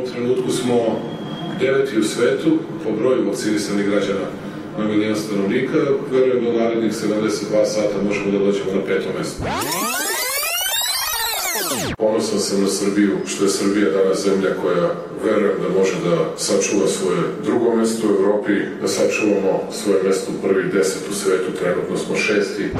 ovom trenutku smo deveti u svetu po broju vakcinisanih građana na milijon stanovnika. Verujem da u narednih 72 sata možemo da dođemo na peto mesto. Ponosan sam na Srbiju, što je Srbija danas zemlja koja verujem da može da sačuva svoje drugo mesto u Evropi, da sačuvamo svoje mesto u prvih deset u svetu, trenutno smo šesti.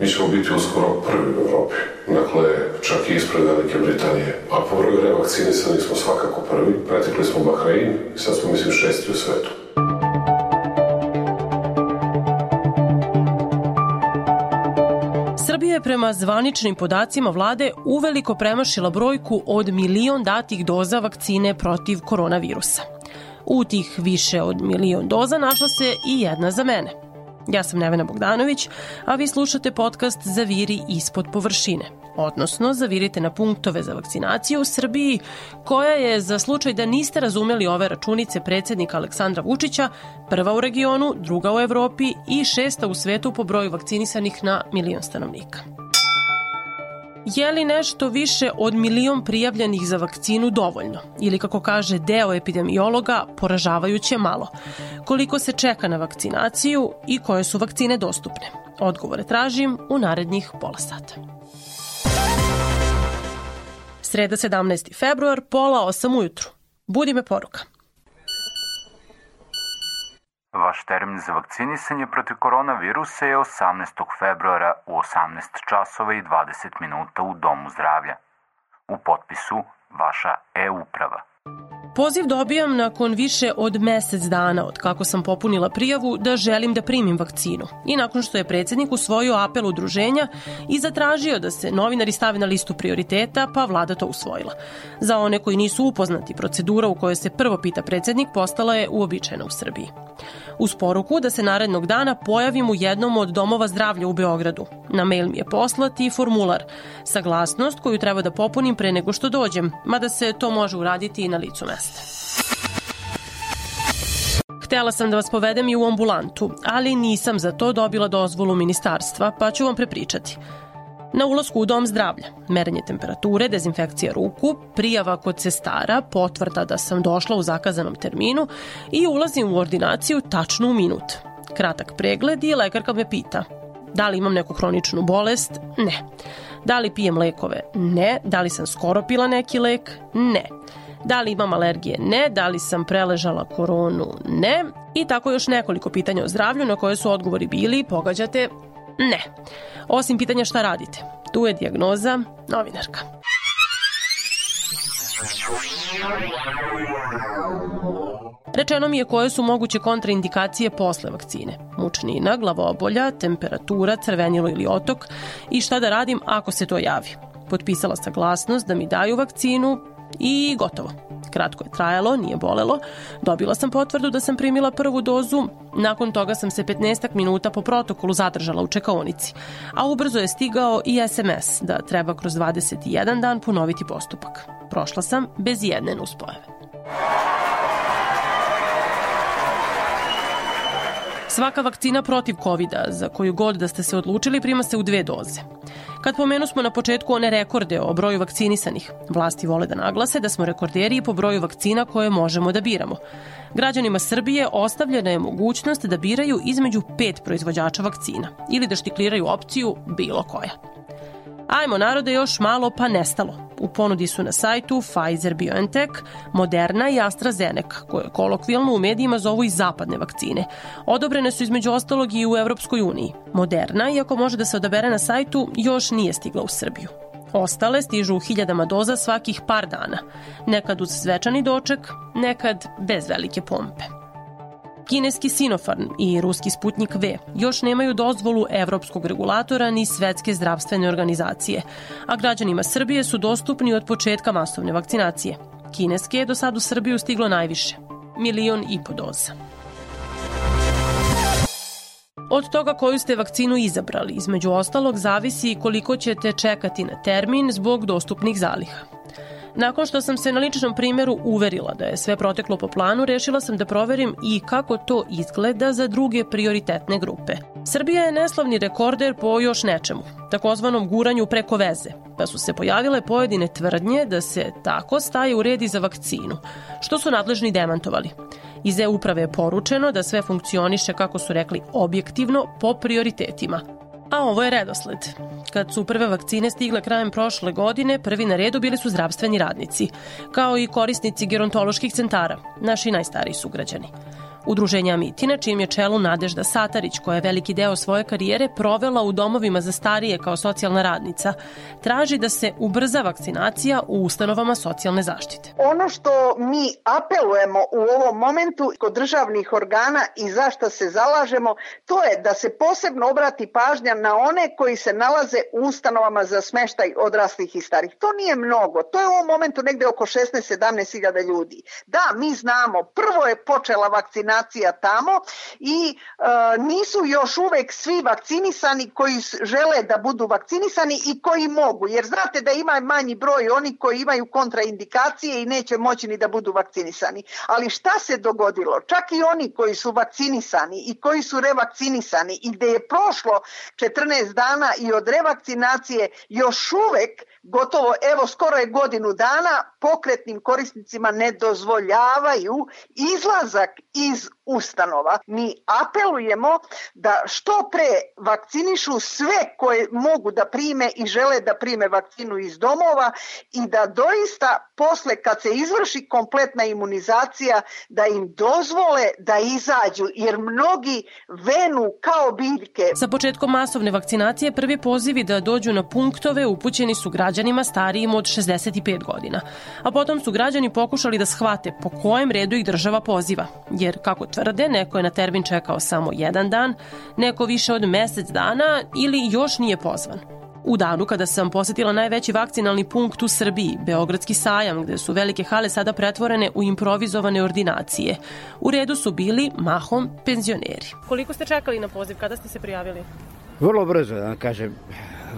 Mi ćemo biti uskoro prvi u Evropi. Dakle, čak i ispred Velike Britanije. A po broju revakcinisanih smo svakako prvi. Pretekli smo Bahrein i sad smo, mislim, šesti u svetu. Srbija je prema zvaničnim podacima vlade uveliko premašila brojku od milion datih doza vakcine protiv koronavirusa. U tih više od milion doza našla se i jedna za mene – Ja sam Nevena Bogdanović, a vi slušate podcast Zaviri ispod površine, odnosno zavirite na punktove za vakcinaciju u Srbiji, koja je, za slučaj da niste razumeli ove računice predsednika Aleksandra Vučića, prva u regionu, druga u Evropi i šesta u svetu po broju vakcinisanih na milion stanovnika. Je li nešto više od milion prijavljenih za vakcinu dovoljno? Ili kako kaže deo epidemiologa, poražavajuće malo? Koliko se čeka na vakcinaciju i koje su vakcine dostupne? Odgovore tražim u narednih pola sata. Sreda 17. februar, pola 8 ujutru. Budi me poruka. Vaš termin za vakcinisanje protiv koronavirusa je 18. februara u 18 časova i 20 minuta u Domu zdravlja. U potpisu vaša e-uprava. Poziv dobijam nakon više od mesec dana od kako sam popunila prijavu da želim da primim vakcinu i nakon što je predsednik usvojio apel udruženja i zatražio da se novinari stave na listu prioriteta, pa vlada to usvojila. Za one koji nisu upoznati, procedura u kojoj se prvo pita predsednik postala je uobičajena u Srbiji uz poruku da se narednog dana pojavim u jednom od domova zdravlja u Beogradu. Na mail mi je poslati formular, saglasnost koju treba da popunim pre nego što dođem, mada se to može uraditi i na licu mesta. Htela sam da vas povedem i u ambulantu, ali nisam za to dobila dozvolu ministarstva, pa ću vam prepričati. Na ulasku u dom zdravlja, merenje temperature, dezinfekcija ruku, prijava kod sestara, potvrda da sam došla u zakazanom terminu i ulazim u ordinaciju tačno u minut. Kratak pregled i lekarka me pita da li imam neku hroničnu bolest? Ne. Da li pijem lekove? Ne. Da li sam skoro pila neki lek? Ne. Da li imam alergije? Ne. Da li sam preležala koronu? Ne. I tako još nekoliko pitanja o zdravlju na koje su odgovori bili, pogađate, ne. Osim pitanja šta radite. Tu je dijagnoza novinarka. Rečeno mi je koje su moguće kontraindikacije posle vakcine. Mučnina, glavobolja, temperatura, crvenilo ili otok i šta da radim ako se to javi. Potpisala saglasnost da mi daju vakcinu i gotovo. Kratko je trajalo, nije bolelo. Dobila sam potvrdu da sam primila prvu dozu, nakon toga sam se 15 minuta po protokolu zadržala u čekaonici, a ubrzo je stigao i SMS da treba kroz 21 dan ponoviti postupak. Prošla sam bez jedne nuspojave. Svaka vakcina protiv covid za koju god da ste se odlučili, prima se u dve doze. Kad pomenu smo na početku one rekorde o broju vakcinisanih, vlasti vole da naglase da smo rekorderi po broju vakcina koje možemo da biramo. Građanima Srbije ostavljena je mogućnost da biraju između pet proizvođača vakcina ili da štikliraju opciju bilo koja. Ajmo narode još malo pa nestalo. U ponudi su na sajtu Pfizer BioNTech, Moderna i AstraZeneca, koje kolokvijalno u medijima zovu i zapadne vakcine. Odobrene su između ostalog i u Evropskoj uniji. Moderna, iako može da se odabere na sajtu, još nije stigla u Srbiju. Ostale stižu u hiljadama doza svakih par dana, nekad uz svečani doček, nekad bez velike pompe. Kineski Sinopharm i ruski Sputnik V još nemaju dozvolu evropskog regulatora ni svetske zdravstvene organizacije, a građanima Srbije su dostupni od početka masovne vakcinacije. Kineske je do sad u Srbiju stiglo najviše, milion i po doza. Od toga koju ste vakcinu izabrali, između ostalog, zavisi koliko ćete čekati na termin zbog dostupnih zaliha. Nakon što sam se na ličnom primjeru uverila da je sve proteklo po planu, rešila sam da proverim i kako to izgleda za druge prioritetne grupe. Srbija je neslavni rekorder po još nečemu, takozvanom guranju preko veze, pa su se pojavile pojedine tvrdnje da se tako staje u redi za vakcinu, što su nadležni demantovali. Iz E-uprave je poručeno da sve funkcioniše, kako su rekli, objektivno po prioritetima – A ovo je redosled. Kad su prve vakcine stigle krajem prošle godine, prvi na redu bili su zdravstveni radnici, kao i korisnici gerontoloških centara, naši najstariji sugrađani. Udruženja Amiti, na čijem je čelu Nadežda Satarić, koja je veliki deo svoje karijere provela u domovima za starije kao socijalna radnica, traži da se ubrza vakcinacija u ustanovama socijalne zaštite. Ono što mi apelujemo u ovom momentu kod državnih organa i zašto se zalažemo, to je da se posebno obrati pažnja na one koji se nalaze u ustanovama za smeštaj odraslih i starih. To nije mnogo, to je u ovom momentu negde oko 16-17 hiljada ljudi. Da, mi znamo, prvo je počela vakcinacija vakcinacija tamo i e, nisu još uvek svi vakcinisani koji žele da budu vakcinisani i koji mogu, jer znate da ima manji broj oni koji imaju kontraindikacije i neće moći ni da budu vakcinisani. Ali šta se dogodilo? Čak i oni koji su vakcinisani i koji su revakcinisani i gde je prošlo 14 dana i od revakcinacije još uvek gotovo, evo skoro je godinu dana, pokretnim korisnicima ne dozvoljavaju izlazak iz ustanova. Mi apelujemo da što pre vakcinišu sve koje mogu da prime i žele da prime vakcinu iz domova i da doista posle kad se izvrši kompletna imunizacija da im dozvole da izađu jer mnogi venu kao biljke. Sa početkom masovne vakcinacije prvi pozivi da dođu na punktove upućeni su građanima starijim od 65 godina. A potom su građani pokušali da shvate po kojem redu ih država poziva. Jer, kako tvrde, neko je na termin čekao samo jedan dan, neko više od mesec dana ili još nije pozvan. U danu kada sam posetila najveći vakcinalni punkt u Srbiji, Beogradski sajam, gde su velike hale sada pretvorene u improvizovane ordinacije, u redu su bili mahom penzioneri. Koliko ste čekali na poziv? Kada ste se prijavili? Vrlo brzo, da kažem.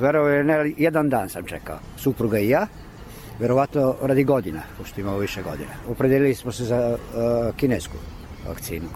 Verovo je, ne, jedan dan sam čekao. Supruga i ja, verovato radi godina, pošto imamo više godina. Opredelili smo se za uh, kinesku vakcinu.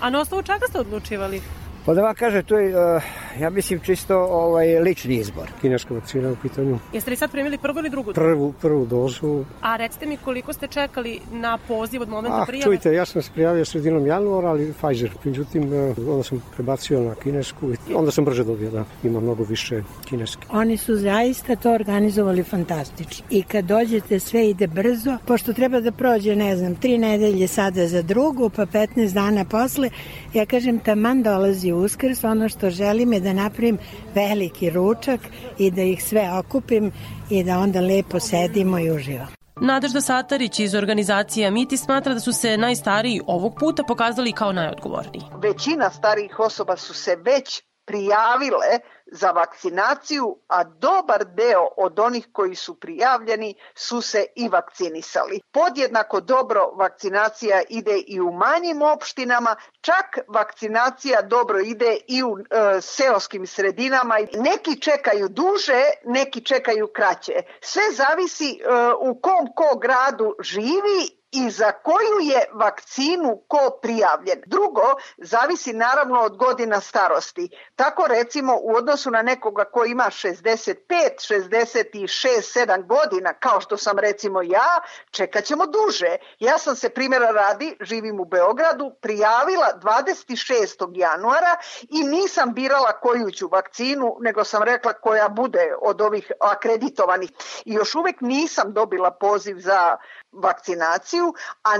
A na osnovu čega ste odlučivali? Pa da vam kaže, to je, uh, ja mislim, čisto ovaj, lični izbor. Kineska vakcina u pitanju. Jeste li sad primili prvu ili drugu? Prvu, prvu dozu. A recite mi koliko ste čekali na poziv od momenta ah, prijave? Čujte, ja sam se prijavio sredinom januara, ali Pfizer. Međutim, uh, onda sam prebacio na kinesku i onda sam brže dobio da ima mnogo više kineske. Oni su zaista to organizovali fantastično. I kad dođete, sve ide brzo, pošto treba da prođe, ne znam, tri nedelje sada za drugu, pa 15 dana posle, ja kažem, taman dolazi uskrs, ono što želim je da napravim veliki ručak i da ih sve okupim i da onda lepo sedimo i uživamo. Nadežda Satarić iz organizacije Miti smatra da su se najstariji ovog puta pokazali kao najodgovorniji. Većina starijih osoba su se već prijavile za vakcinaciju, a dobar deo od onih koji su prijavljeni su se i vakcinisali. Podjednako dobro vakcinacija ide i u manjim opštinama, čak vakcinacija dobro ide i u e, seoskim sredinama. Neki čekaju duže, neki čekaju kraće. Sve zavisi e, u kom ko gradu živi i za koju je vakcinu ko prijavljen. Drugo, zavisi naravno od godina starosti. Tako recimo u odnosu na nekoga ko ima 65, 66, 7 godina, kao što sam recimo ja, čekat ćemo duže. Ja sam se primjera radi, živim u Beogradu, prijavila 26. januara i nisam birala koju ću vakcinu, nego sam rekla koja bude od ovih akreditovanih. I još uvek nisam dobila poziv za vakcinaciju, a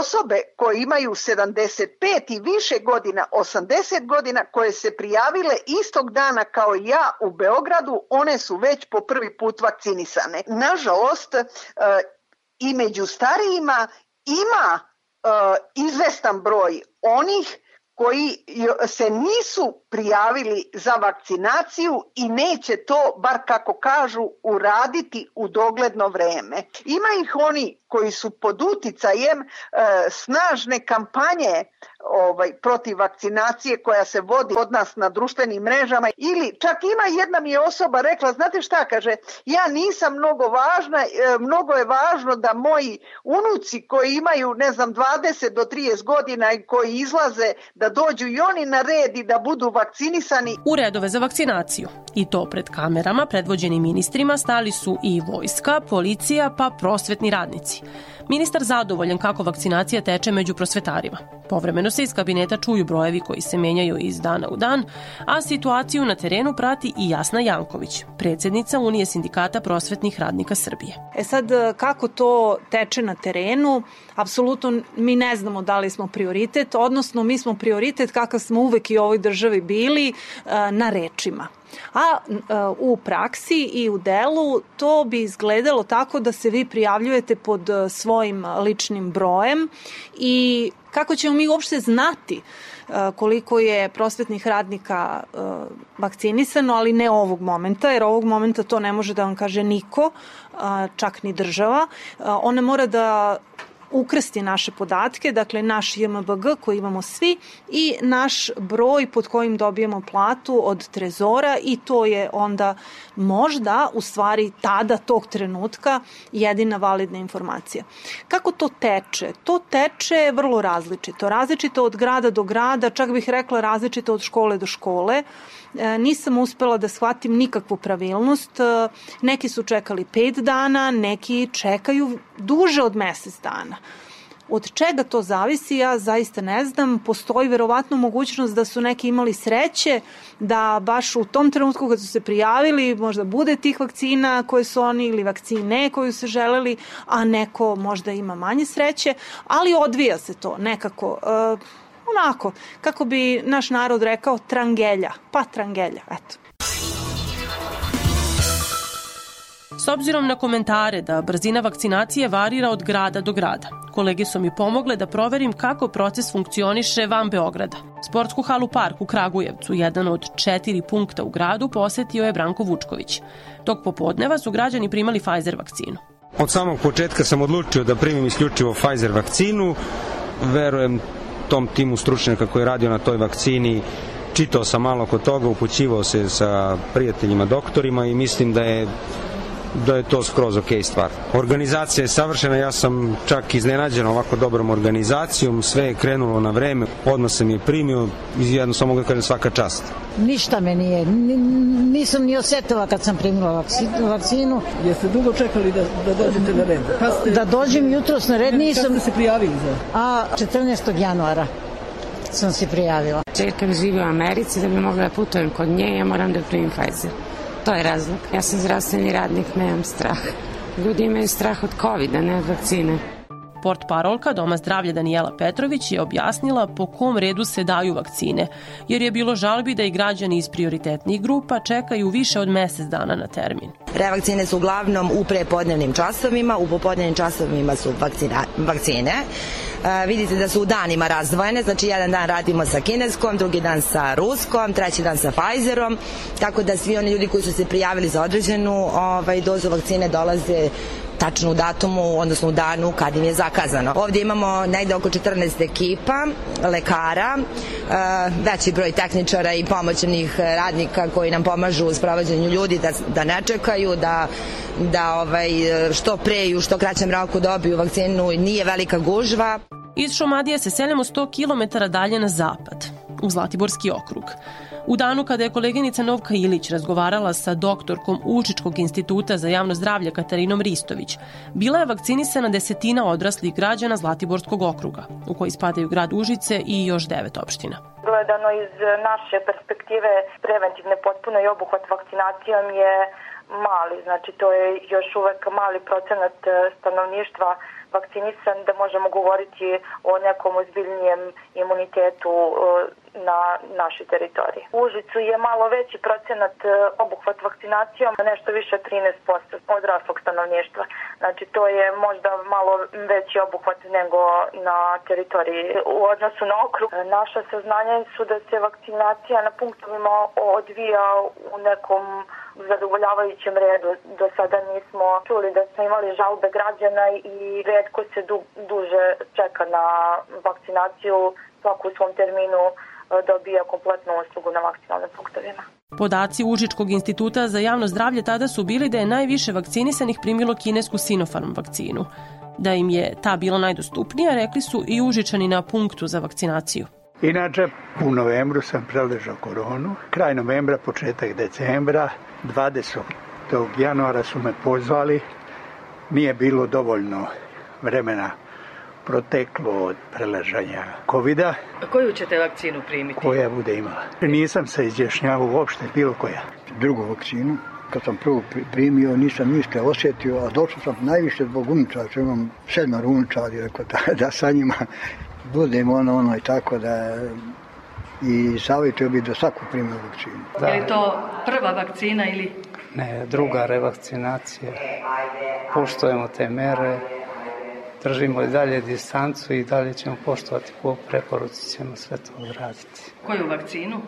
osobe koje imaju 75 i više godina, 80 godina, koje se prijavile istog dana kao ja u Beogradu, one su već po prvi put vakcinisane. Nažalost, e, i među starijima ima e, izvestan broj onih koji se nisu prijavili za vakcinaciju i neće to, bar kako kažu, uraditi u dogledno vreme. Ima ih oni koji su pod uticajem e, snažne kampanje ovaj, protiv vakcinacije koja se vodi od nas na društvenim mrežama ili čak ima jedna mi je osoba rekla, znate šta kaže, ja nisam mnogo važna, e, mnogo je važno da moji unuci koji imaju ne znam 20 do 30 godina i koji izlaze da dođu i oni na red i da budu vakcinisani. U redove za vakcinaciju i to pred kamerama predvođeni ministrima stali su i vojska, policija pa prosvetni radnici. Ministar zadovoljan kako vakcinacija teče među prosvetarima. Povremeno se iz kabineta čuju brojevi koji se menjaju iz dana u dan, a situaciju na terenu prati i Jasna Janković, predsednica Unije sindikata prosvetnih radnika Srbije. E sad, kako to teče na terenu, apsolutno mi ne znamo da li smo prioritet, odnosno mi smo prioritet kakav smo uvek i u ovoj državi bili e, na rečima. A e, u praksi i u delu to bi izgledalo tako da se vi prijavljujete pod e, svojim ličnim brojem i kako ćemo mi uopšte znati e, koliko je prosvetnih radnika vakcinisano, ali ne ovog momenta, jer ovog momenta to ne može da vam kaže niko, čak ni država. Ona mora da ukrsti naše podatke, dakle naš JMBG koji imamo svi i naš broj pod kojim dobijemo platu od trezora i to je onda možda u stvari tada tog trenutka jedina validna informacija. Kako to teče? To teče vrlo različito. Različito od grada do grada, čak bih rekla različito od škole do škole. E, nisam uspela da shvatim nikakvu pravilnost. E, neki su čekali pet dana, neki čekaju duže od mesec dana. Od čega to zavisi, ja zaista ne znam. Postoji verovatno mogućnost da su neki imali sreće da baš u tom trenutku kad su se prijavili možda bude tih vakcina koje su oni ili vakcine koju se želeli, a neko možda ima manje sreće, ali odvija se to nekako. Uh, onako, kako bi naš narod rekao, trangelja, pa trangelja, eto. S obzirom na komentare da brzina vakcinacije varira od grada do grada, kolege su mi pomogle da proverim kako proces funkcioniše van Beograda. Sportsku halu Park u Kragujevcu, jedan od četiri punkta u gradu, posetio je Branko Vučković. Tog popodneva su građani primali Pfizer vakcinu. Od samog početka sam odlučio da primim isključivo Pfizer vakcinu. Verujem tom timu stručnjaka koji je radio na toj vakcini čitao sam malo kod toga, upućivao se sa prijateljima doktorima i mislim da je da je to skroz ok stvar. Organizacija je savršena, ja sam čak iznenađen ovako dobrom organizacijom, sve je krenulo na vreme, odmah sam je primio i jedno samo mogu da kažem svaka čast. Ništa me nije, nisam ni osetila kad sam primila vakcinu. Jeste dugo čekali da, da dođete na red? Ste, da dođem jutros na red, nisam... Kad ste se prijavili za? A, 14. januara sam se prijavila. Čerka živi u Americi, da bi mogla da putujem kod nje, ja moram da primim Pfizer. To je razlog. Ja sam zdravstveni radnik, nemam strah. Ljudi imaju strah od covid ne od vakcine. Port parolka Doma zdravlja Danijela Petrović je objasnila po kom redu se daju vakcine, jer je bilo žalbi da i građani iz prioritetnih grupa čekaju više od mesec dana na termin. Revakcine su uglavnom u prepodnevnim časovima, u popodnevnim časovima su vakcina, vakcine. E, vidite da su u danima razdvojene, znači jedan dan radimo sa kineskom, drugi dan sa ruskom, treći dan sa Pfizerom, tako da svi oni ljudi koji su se prijavili za određenu ovaj, dozu vakcine dolaze tačno u datumu, odnosno u danu kad im je zakazano. Ovdje imamo negde oko 14 ekipa, lekara, e, veći broj tehničara i pomoćnih radnika koji nam pomažu u sprovođenju ljudi da, da ne čekaju, da da ovaj, što pre i u što kraćem roku dobiju vakcinu, nije velika gužva. Iz Šomadije se selimo 100 km dalje na zapad, u Zlatiborski okrug. U danu kada je koleginica Novka Ilić razgovarala sa doktorkom Učičkog instituta za javno zdravlje Katarinom Ristović, bila je vakcinisana desetina odraslih građana Zlatiborskog okruga, u koji spadaju grad Užice i još devet opština. Gledano iz naše perspektive preventivne potpuno i obuhvat vakcinacijom je mali, znači to je još uvek mali procenat stanovništva vakcinisan da možemo govoriti o nekom ozbiljnijem imunitetu e, na našoj teritoriji. U Užicu je malo veći procenat e, obuhvat vakcinacijom, nešto više 13% odraslog stanovništva. Znači to je možda malo veći obuhvat nego na teritoriji u odnosu na okrug. Naša saznanja su da se vakcinacija na punktovima odvija u nekom zadovoljavajućem redu. Do sada nismo čuli da smo imali žalbe građana i red redko se du, duže čeka na vakcinaciju, svako u svom terminu e, dobija kompletnu uslugu na vakcinalnim punktovima. Podaci Užičkog instituta za javno zdravlje tada su bili da je najviše vakcinisanih primilo kinesku Sinopharm vakcinu. Da im je ta bila najdostupnija, rekli su i Užičani na punktu za vakcinaciju. Inače, u novembru sam preležao koronu, kraj novembra, početak decembra, 20. januara su me pozvali, nije bilo dovoljno vremena proteklo od preležanja covid -a. Koju ćete vakcinu primiti? Koja bude imala. Nisam se izjašnjavao uopšte, bilo koja. Drugu vakcinu, kad sam prvo primio, nisam ništa osjetio, a došao sam najviše zbog unučara, što imam sedmar unučari, rekao da, da sa njima budem ono, ono i tako da i savjetio bi da svaku primio vakcinu. Da. Je li to prva vakcina ili? Ne, druga revakcinacija. Poštujemo te mere, držimo i dalje distancu i dalje ćemo poštovati po preporuci ćemo sve to odraditi. Koju vakcinu?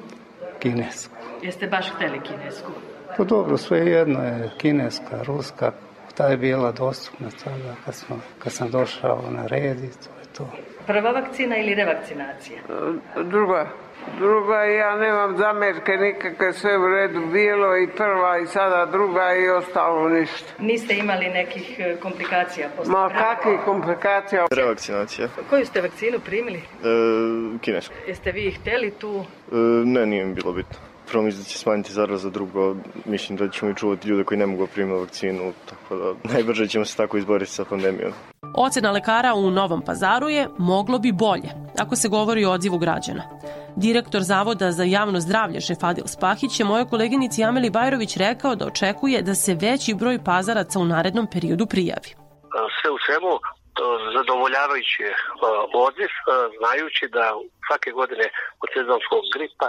Kinesku. Jeste baš hteli kinesku? Pa dobro, sve jedno je kineska, ruska, ta je bila dostupna tada kad, smo, kad sam došao na red i to je to. Prva vakcina ili revakcinacija? Druga. Druga, ja nemam zamerke nikakve, sve u redu bilo i prva i sada druga i ostalo ništa. Niste imali nekih e, komplikacija posle? Ma kakvih komplikacija? Revakcinacija. Koju ste vakcinu primili? E, kinesku. Jeste vi hteli tu? E, ne, nije mi bilo bitno. Prvo mislim da će smanjiti zaraza, drugo mislim da ćemo i čuvati ljude koji ne mogu primiti vakcinu, tako da najbrže ćemo se tako izboriti sa pandemijom. Ocena lekara u Novom pazaru je moglo bi bolje, ako se govori o odzivu građana. Direktor Zavoda za javno zdravlje Šefadil Spahić je mojoj koleginici Ameli Bajrović rekao da očekuje da se veći broj pazaraca u narednom periodu prijavi. Sve u svemu zadovoljavajući odziv, znajući da svake godine od sezonskog gripa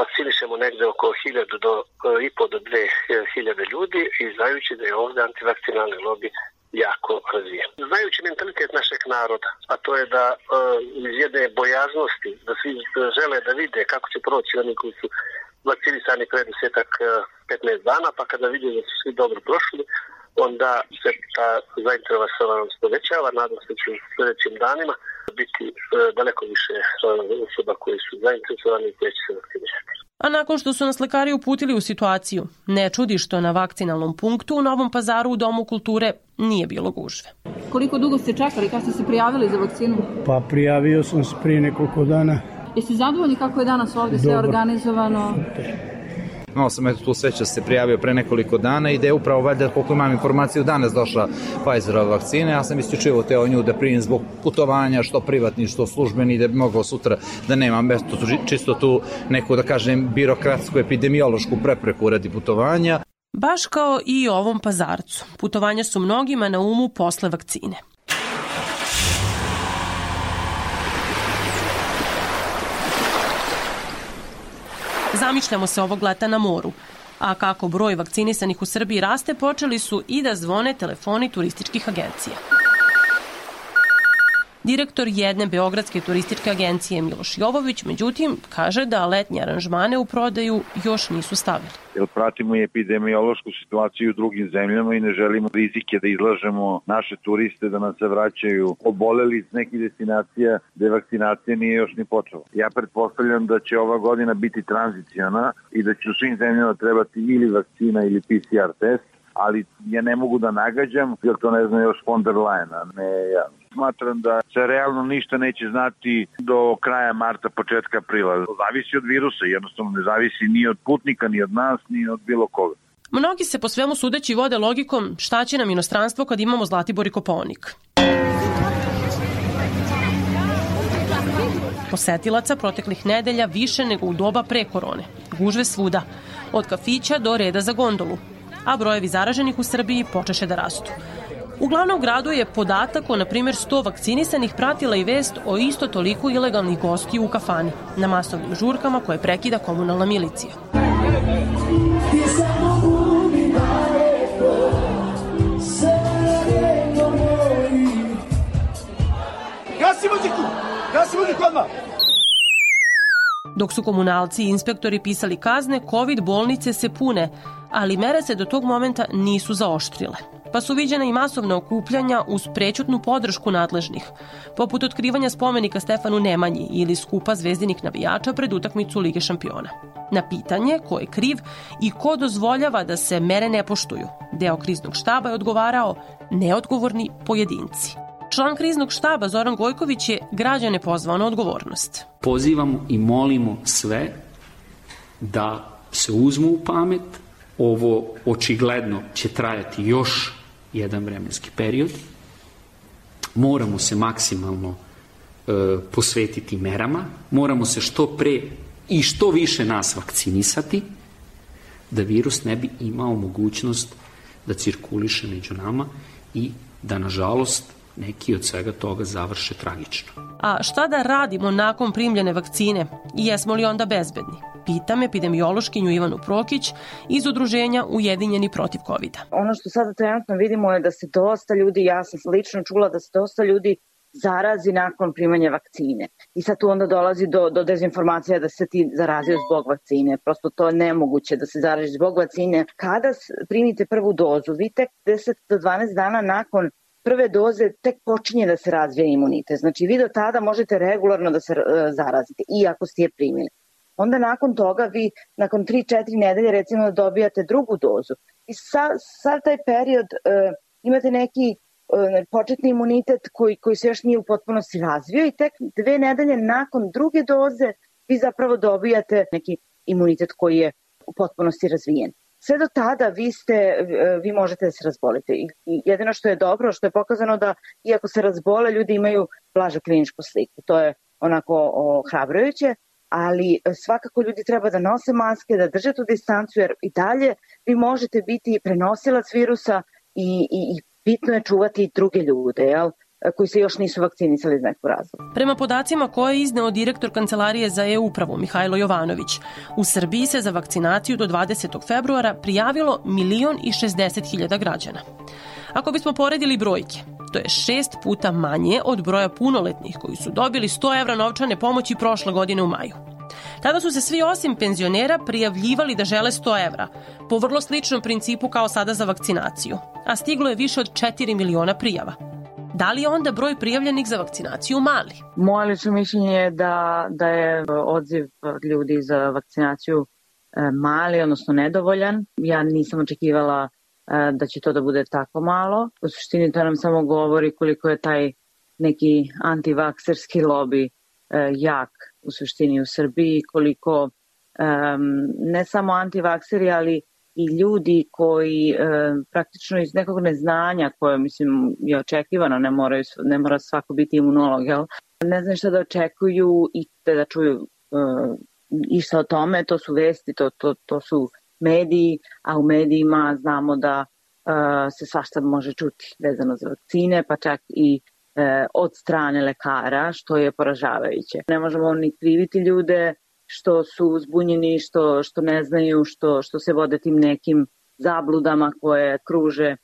vakcinišemo negde oko 1000 do i po do 2000 ljudi i znajući da je ovde antivakcinalni lobby jako razvijen. Znajući mentalitet našeg naroda, a to je da iz jedne bojaznosti, da svi žele da vide kako će proći oni koji su vakcinisani pre desetak 15 dana, pa kada vide da su svi dobro prošli, onda se ta zainteresovanost povećava, nadam se da će u sledećim danima biti daleko više osoba koji su zainteresovani i koji će se vakcinisati. A nakon što su nas lekari uputili u situaciju, ne čudi što na vakcinalnom punktu u Novom pazaru u Domu kulture nije bilo gužve. Koliko dugo ste čekali, kada ste se prijavili za vakcinu? Pa prijavio sam se prije nekoliko dana. Jeste zadovoljni kako je danas ovde sve organizovano? Malo sam eto tu sveća se prijavio pre nekoliko dana i da je upravo valjda koliko imam informaciju danas došla Pfizerova vakcina. Ja sam isključivo teo nju da primim zbog putovanja što privatni što službeni da bi mogao sutra da nemam eto, čisto tu neku da kažem birokratsku epidemiološku prepreku radi putovanja. Baš kao i ovom pazarcu. Putovanja su mnogima na umu posle vakcine. Zamišljamo se ovog leta na moru. A kako broj vakcinisanih u Srbiji raste, počeli su i da zvone telefoni turističkih agencija. Direktor jedne beogradske turističke agencije Miloš Jovović, međutim, kaže da letnje aranžmane u prodaju još nisu stavili. Jer pratimo i epidemiološku situaciju u drugim zemljama i ne želimo rizike da izlažemo naše turiste da nam se vraćaju oboleli iz nekih destinacija gde vakcinacija nije još ni počela. Ja pretpostavljam da će ova godina biti tranziciona i da će u svim zemljama trebati ili vakcina ili PCR test, ali ja ne mogu da nagađam, jer to ne zna još von der Leyen, a ne ja smatram da se realno ništa neće znati do kraja marta, početka aprila. Zavisi od virusa, jednostavno ne zavisi ni od putnika, ni od nas, ni od bilo koga. Mnogi se po svemu sudeći vode logikom šta će nam inostranstvo kad imamo Zlatibor i Koponik. Posetilaca proteklih nedelja više nego u doba pre korone. Gužve svuda, od kafića do reda za gondolu, a brojevi zaraženih u Srbiji počeše da rastu. U glavnom gradu je podatak o, na primjer, 100 vakcinisanih pratila i vest o isto toliko ilegalnih gostiju u kafani, na masovnim žurkama koje prekida komunalna milicija. Gasi muziku! Gasi muziku odmah! Dok su komunalci i inspektori pisali kazne, COVID bolnice se pune, ali mere se do tog momenta nisu zaoštrile. Pa su viđena i masovna okupljanja uz prećutnu podršku nadležnih, poput otkrivanja spomenika Stefanu Nemanji ili skupa zvezdinih navijača pred utakmicu Lige šampiona. Na pitanje ko je kriv i ko dozvoljava da se mere ne poštuju, deo kriznog štaba je odgovarao neodgovorni pojedinci. Član kriznog štaba Zoran Gojković je građane pozvao na odgovornost. Pozivamo i molimo sve da se uzmu u pamet, ovo očigledno će trajati još jedan vremenski period, moramo se maksimalno e, posvetiti merama, moramo se što pre i što više nas vakcinisati, da virus ne bi imao mogućnost da cirkuliše među nama i da, nažalost, neki od svega toga završe tragično. A šta da radimo nakon primljene vakcine i jesmo li onda bezbedni? Pitam epidemiološkinju Ivanu Prokić iz udruženja Ujedinjeni protiv covid -a. Ono što sada trenutno vidimo je da se dosta ljudi, ja sam lično čula da se dosta ljudi zarazi nakon primanja vakcine. I sad tu onda dolazi do, do dezinformacija da se ti zarazio zbog vakcine. Prosto to je nemoguće da se zarazi zbog vakcine. Kada primite prvu dozu, vi tek 10 do 12 dana nakon prve doze tek počinje da se razvija imunitet. Znači vi do tada možete regularno da se uh, zarazite, iako ste je primili. Onda nakon toga vi, nakon 3-4 nedelje recimo dobijate drugu dozu. I sa, sad taj period uh, imate neki uh, početni imunitet koji, koji se još nije u potpunosti razvio i tek dve nedelje nakon druge doze vi zapravo dobijate neki imunitet koji je u potpunosti razvijen sve do tada vi ste, vi možete da se razbolite. I jedino što je dobro, što je pokazano da iako se razbole, ljudi imaju blažu kliničku sliku. To je onako ohrabrujuće, ali svakako ljudi treba da nose maske, da drže tu distancu, jer i dalje vi možete biti prenosilac virusa i, i, i bitno je čuvati druge ljude, jel? koji se još nisu vakcinisali iz nekog razloga. Prema podacima koje je izneo direktor Kancelarije za EU-upravu Mihajlo Jovanović, u Srbiji se za vakcinaciju do 20. februara prijavilo milion i 60 hiljada građana. Ako bismo poredili brojke, to je šest puta manje od broja punoletnih koji su dobili 100 evra novčane pomoći prošle godine u maju. Tada su se svi osim penzionera prijavljivali da žele 100 evra, po vrlo sličnom principu kao sada za vakcinaciju, a stiglo je više od 4 miliona prijava. Da li je onda broj prijavljenih za vakcinaciju mali? Moje lično mišljenje je da, da je odziv ljudi za vakcinaciju e, mali, odnosno nedovoljan. Ja nisam očekivala da će to da bude tako malo. U suštini to nam samo govori koliko je taj neki antivakserski lobby e, jak u suštini u Srbiji, koliko ne samo antivakseri, ali i ljudi koji e, praktično iz nekog neznanja koje mislim je očekivano, ne, moraju, ne mora svako biti imunolog, jel? ne znaju šta da očekuju i te da čuju e, išta o tome, to su vesti, to, to, to su mediji, a u medijima znamo da e, se svašta može čuti vezano za vakcine, pa čak i e, od strane lekara, što je poražavajuće. Ne možemo ni kriviti ljude, što su zbunjeni, što, što ne znaju, što, što se vode tim nekim zabludama koje kruže e,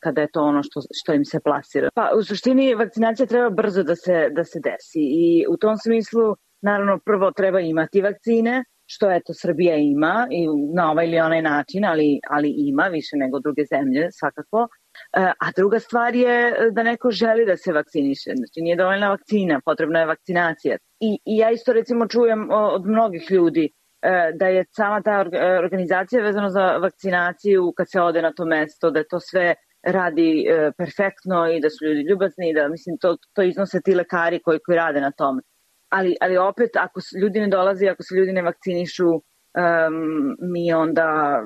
kada je to ono što, što im se plasira. Pa u suštini vakcinacija treba brzo da se, da se desi i u tom smislu naravno prvo treba imati vakcine, što eto Srbija ima i na ovaj ili onaj način, ali, ali ima više nego druge zemlje svakako. E, a druga stvar je da neko želi da se vakciniše. Znači nije dovoljna vakcina, potrebna je vakcinacija. I, i ja isto recimo čujem od mnogih ljudi e, da je sama ta organizacija vezana za vakcinaciju kad se ode na to mesto, da je to sve radi e, perfektno i da su ljudi ljubazni i da mislim to, to iznose ti lekari koji, koji rade na tome. Ali, ali opet ako ljudi ne dolazi, ako se ljudi ne vakcinišu, um, mi onda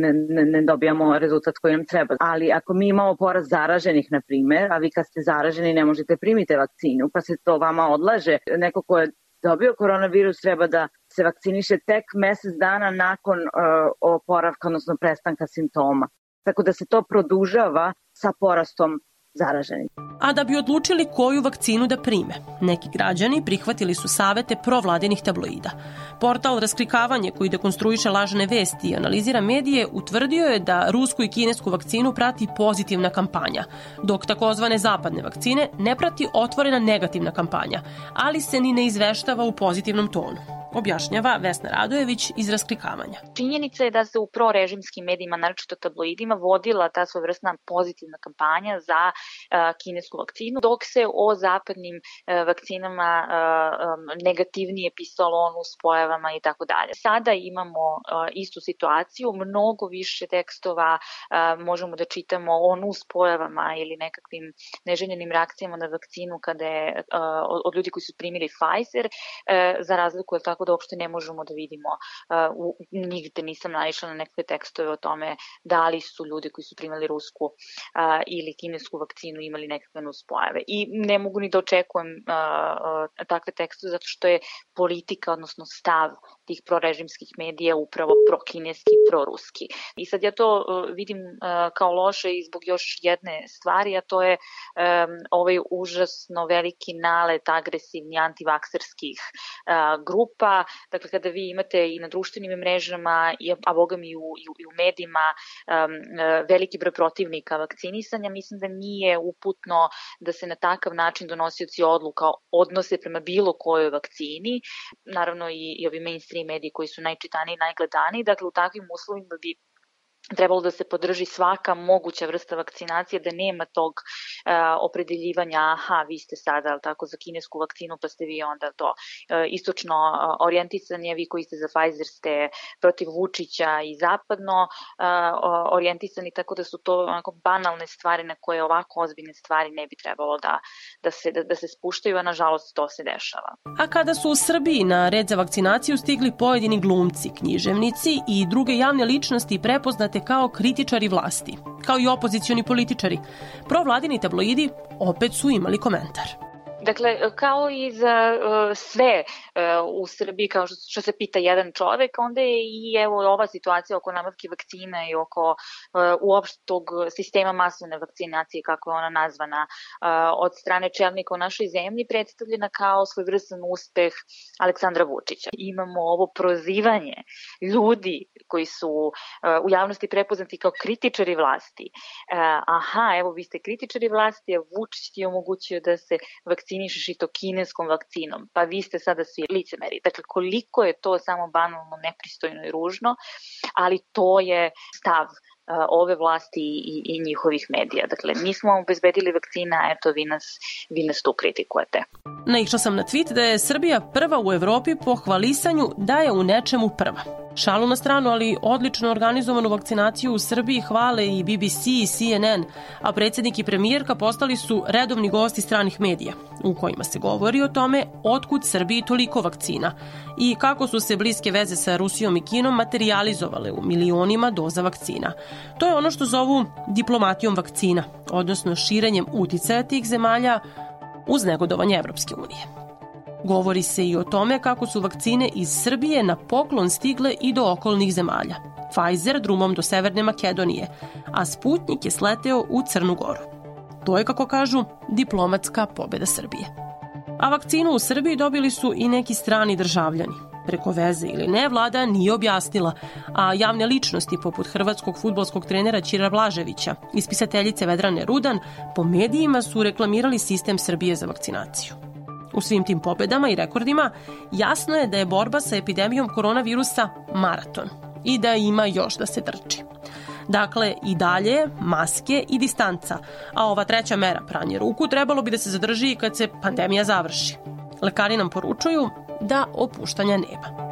ne, ne, ne dobijamo rezultat koji nam treba. Ali ako mi imamo porast zaraženih, na primer, a vi kad ste zaraženi ne možete primiti vakcinu, pa se to vama odlaže, neko ko je dobio koronavirus treba da se vakciniše tek mesec dana nakon uh, oporavka, odnosno prestanka simptoma. Tako da se to produžava sa porastom zaraženih. A da bi odlučili koju vakcinu da prime, neki građani prihvatili su savete provladinih tabloida. Portal Raskrikavanje koji dekonstruiše lažne vesti i analizira medije utvrdio je da rusku i kinesku vakcinu prati pozitivna kampanja, dok takozvane zapadne vakcine ne prati otvorena negativna kampanja, ali se ni ne izveštava u pozitivnom tonu. Objašnjava Vesna Radojević iz rasklikavanja. Činjenica je da se u prorežimskim medijima, naročito tabloidima, vodila ta svojvrstna pozitivna kampanja za uh, kinesku vakcinu, dok se o zapadnim uh, vakcinama um, negativnije pisalo o nuspojavama i tako dalje. Sada imamo istu situaciju, mnogo više tekstova možemo da čitamo o nuspojavama ili nekakvim neželjenim reakcijama na vakcinu kada je od ljudi koji su primili Pfizer, za razliku je tako da uopšte ne možemo da vidimo, u, nigde nisam naišla na nekakve tekstove o tome da li su ljudi koji su primali rusku ili kinesku vakcinu imali nekakve nuspojave. I ne mogu ni da očekujem takve tekstove zato što je politika, odnosno stav tih prorežimskih medija upravo prokineski proruski. I sad ja to vidim kao loše i zbog još jedne stvari, a to je ovaj užasno veliki nalet agresivni antivakserskih uh, Dakle, kada vi imate i na društvenim mrežama, a boga mi i u, i u, i u medijima um, veliki broj protivnika vakcinisanja, mislim da nije uputno da se na takav način donosioci odluka odnose prema bilo kojoj vakcini. Naravno i, i ovi mainstream mediji koji su najčitaniji i najgledaniji. Dakle, u takvim uslovima bi trebalo da se podrži svaka moguća vrsta vakcinacije, da nema tog uh, opredeljivanja, aha, vi ste sada ali tako za kinesku vakcinu, pa ste vi onda to uh, istočno uh, orijentisani, vi koji ste za Pfizer ste protiv Vučića i zapadno uh, orijentisani, tako da su to onako banalne stvari na koje ovako ozbiljne stvari ne bi trebalo da, da, se, da, da se spuštaju, a nažalost to se dešava. A kada su u Srbiji na red za vakcinaciju stigli pojedini glumci, književnici i druge javne ličnosti prepoznate poznate kao kritičari vlasti, kao i opozicioni političari. Provladini tabloidi opet su imali komentar. Dakle, kao i za uh, sve uh, u Srbiji, kao što, što se pita jedan čovek, onda je i evo ova situacija oko nabavke vakcina i oko uh, uopšte tog sistema masovne vakcinacije, kako je ona nazvana, od strane čelnika u našoj zemlji, predstavljena kao svojvrsan uspeh Aleksandra Vučića. Imamo ovo prozivanje ljudi koji su u javnosti prepoznati kao kritičari vlasti. Aha, evo vi ste kritičari vlasti, a Vučić je omogućio da se vakcina vakcinišeš i to kineskom vakcinom, pa vi ste sada svi licemeri. Dakle, koliko je to samo banalno, nepristojno i ružno, ali to je stav ove vlasti i, i njihovih medija. Dakle, nismo obezbedili vakcina, eto vi nas, vi nas tu kritikujete. Naišla sam na tweet da je Srbija prva u Evropi po hvalisanju da je u nečemu prva. Šalu na stranu, ali odlično organizovanu vakcinaciju u Srbiji hvale i BBC i CNN, a predsednik i premijerka postali su redovni gosti stranih medija, u kojima se govori o tome otkud Srbiji toliko vakcina i kako su se bliske veze sa Rusijom i Kinom materializovale u milionima doza vakcina. To je ono što zovu diplomatijom vakcina, odnosno širenjem uticaja tih zemalja uz negodovanje Evropske unije. Govori se i o tome kako su vakcine iz Srbije na poklon stigle i do okolnih zemalja. Pfizer drumom do Severne Makedonije, a Sputnik je sleteo u Crnu Goru. To je, kako kažu, diplomatska pobeda Srbije. A vakcinu u Srbiji dobili su i neki strani državljani. Preko veze ili ne, vlada nije objasnila, a javne ličnosti poput hrvatskog futbolskog trenera Ćira Blaževića i spisateljice Vedrane Rudan po medijima su reklamirali sistem Srbije za vakcinaciju. U svim tim pobedama i rekordima jasno je da je borba sa epidemijom koronavirusa maraton i da ima još da se trči. Dakle, i dalje maske i distanca, a ova treća mera, pranje ruku, trebalo bi da se zadrži kad se pandemija završi. Lekari nam poručuju da opuštanja nema.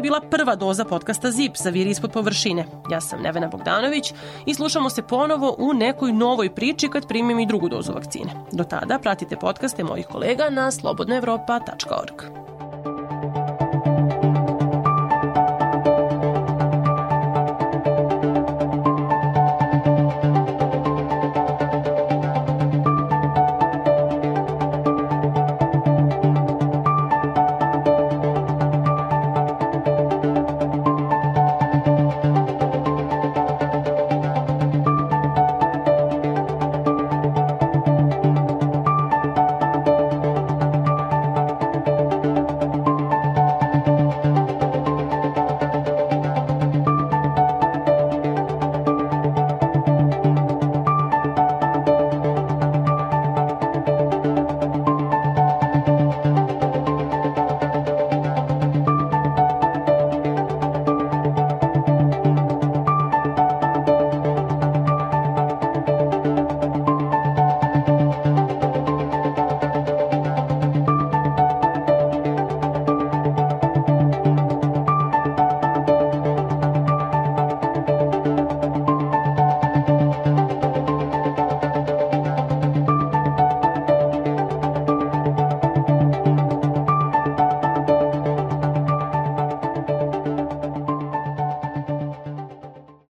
je bila prva doza podcasta ZIP za Viri ispod površine. Ja sam Nevena Bogdanović i slušamo se ponovo u nekoj novoj priči kad primim i drugu dozu vakcine. Do tada pratite podcaste mojih kolega na slobodnaevropa.org.